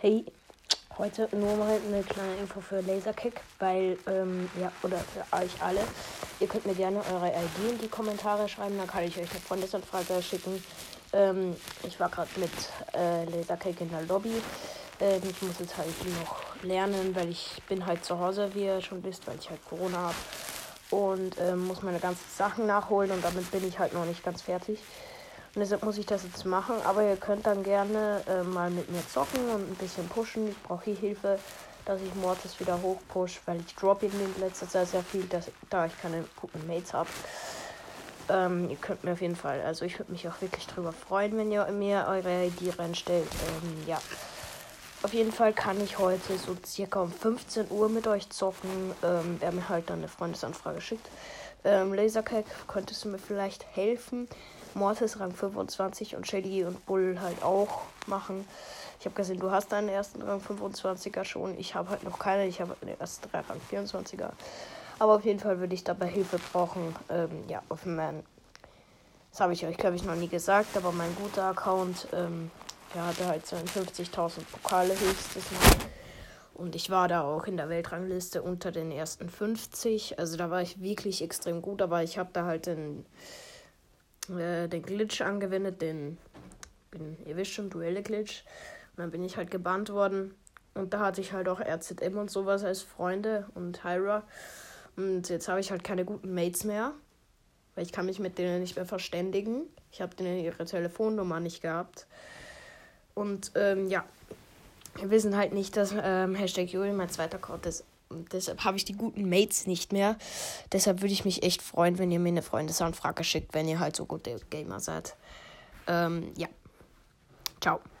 Hey, heute nur mal eine kleine Info für Laserkick, weil, ähm, ja, oder für euch alle. Ihr könnt mir gerne eure ID in die Kommentare schreiben, dann kann ich euch eine Freundesanfrage schicken. Ähm, ich war gerade mit äh, Laserkick in der Lobby. Ähm, ich muss jetzt halt noch lernen, weil ich bin halt zu Hause, wie ihr schon wisst, weil ich halt Corona habe. Und ähm, muss meine ganzen Sachen nachholen und damit bin ich halt noch nicht ganz fertig. Und deshalb muss ich das jetzt machen. Aber ihr könnt dann gerne äh, mal mit mir zocken und ein bisschen pushen. Ich brauche hier Hilfe, dass ich Mortis wieder hochpush, weil ich drop ihn in letzter Zeit sehr viel, dass, da ich keine guten Mates habe. Ähm, ihr könnt mir auf jeden Fall, also ich würde mich auch wirklich drüber freuen, wenn ihr mir eure ID reinstellt. Ähm, ja. Auf jeden Fall kann ich heute so circa um 15 Uhr mit euch zocken. Ähm, wer mir halt dann eine Freundesanfrage schickt. Ähm, Lasercack, könntest du mir vielleicht helfen? Mortis Rang 25 und Shelly und Bull halt auch machen. Ich habe gesehen, du hast deinen ersten Rang 25er schon. Ich habe halt noch keine. Ich habe den ersten drei Rang 24er. Aber auf jeden Fall würde ich dabei Hilfe brauchen. Ähm, ja, meinen. Das habe ich euch, glaube ich, noch nie gesagt, aber mein guter Account, ähm, der hatte halt 52.000 Pokale höchstes Mal. Und ich war da auch in der Weltrangliste unter den ersten 50. Also da war ich wirklich extrem gut, aber ich habe da halt den äh, den Glitch angewendet, den, bin, ihr wisst schon, Duelle-Glitch. Und dann bin ich halt gebannt worden. Und da hatte ich halt auch RZM und sowas als Freunde und Hyra. Und jetzt habe ich halt keine guten Mates mehr. Weil ich kann mich mit denen nicht mehr verständigen. Ich habe denen ihre Telefonnummer nicht gehabt. Und ähm, ja, wir wissen halt nicht, dass ähm, Hashtag Juli mein zweiter Code ist. Deshalb habe ich die guten Mates nicht mehr. Deshalb würde ich mich echt freuen, wenn ihr mir eine Freundesanfrage schickt, wenn ihr halt so gute Gamer seid. Ähm, ja. Ciao.